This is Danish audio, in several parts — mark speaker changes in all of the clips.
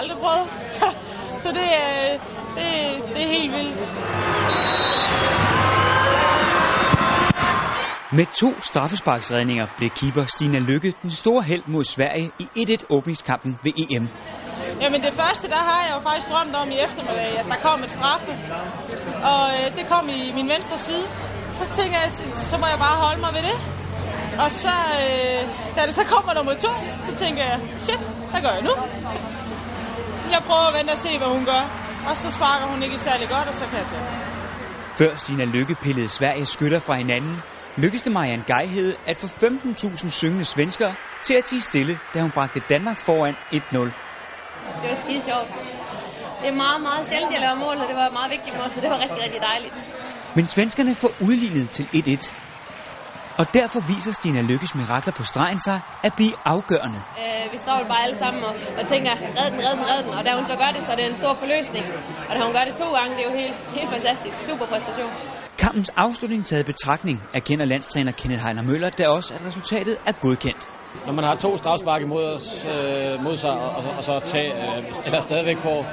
Speaker 1: aldrig prøvet. Så, så det, er, det, det er helt vildt.
Speaker 2: Med to straffesparksredninger blev keeper Stina Lykke den store held mod Sverige i 1-1 åbningskampen ved EM.
Speaker 1: Jamen det første, der har jeg jo faktisk drømt om i eftermiddag, at der kom et straffe. Og øh, det kom i min venstre side. Og så tænker jeg, så må jeg bare holde mig ved det. Og så, øh, da det så kommer nummer to, så tænker jeg, shit, hvad gør jeg nu? Jeg prøver at vente og se, hvad hun gør. Og så sparker hun ikke særlig godt, og så kan jeg tage.
Speaker 2: Før Stina Lykke pillede Sveriges skytter fra hinanden, lykkedes det Marianne Geihede at få 15.000 syngende svenskere til at tige stille, da hun bragte Danmark foran 1-0.
Speaker 3: Det var skide sjovt. Det er meget, meget sjældent, jeg laver mål, og det var meget vigtigt for os, så det var rigtig, rigtig dejligt.
Speaker 2: Men svenskerne får udlignet til 1-1. Og derfor viser Stina Lykkes mirakler på stregen sig at blive afgørende.
Speaker 3: Øh, vi står jo bare alle sammen og, og tænker, red den, red den, red den. Og da hun så gør det, så er det en stor forløsning. Og da hun gør det to gange, det er jo helt, helt fantastisk. Super præstation.
Speaker 2: Kampens afslutning taget betragtning erkender landstræner Kenneth Heiner Møller da også, at resultatet er godkendt.
Speaker 4: Når man har to strafspark imod, os, øh, mod sig, og, og så tage, øh, eller stadigvæk får,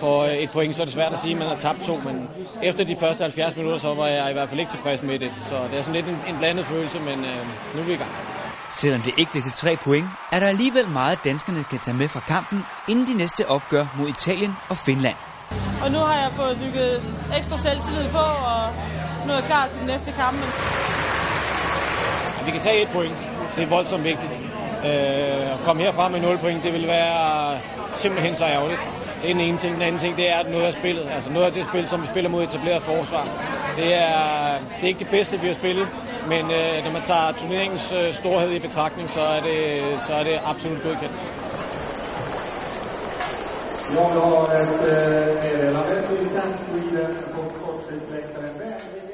Speaker 4: får et point, så er det svært at sige, at man har tabt to. Men efter de første 70 minutter, så var jeg i hvert fald ikke tilfreds med det. Så det er sådan lidt en, en blandet følelse, men øh, nu er vi i gang.
Speaker 2: Selvom det ikke bliver til tre point, er der alligevel meget, danskerne kan tage med fra kampen, inden de næste opgør mod Italien og Finland.
Speaker 1: Og nu har jeg fået bygget ekstra selvtillid på, og nu er jeg klar til den næste kamp.
Speaker 4: Ja, vi kan tage et point. Det er voldsomt vigtigt. Øh, at komme herfra med 0 point, det vil være simpelthen så ærgerligt. Det er den ene ting. Den anden ting, det er noget af spillet. Altså noget af det spil, som vi spiller mod etableret forsvar. Det er, det er ikke det bedste, vi har spillet. Men øh, når man tager turneringens øh, storhed i betragtning, så er det, så er det absolut godkendt.
Speaker 5: Jag har ett meddelande till Sweden och också.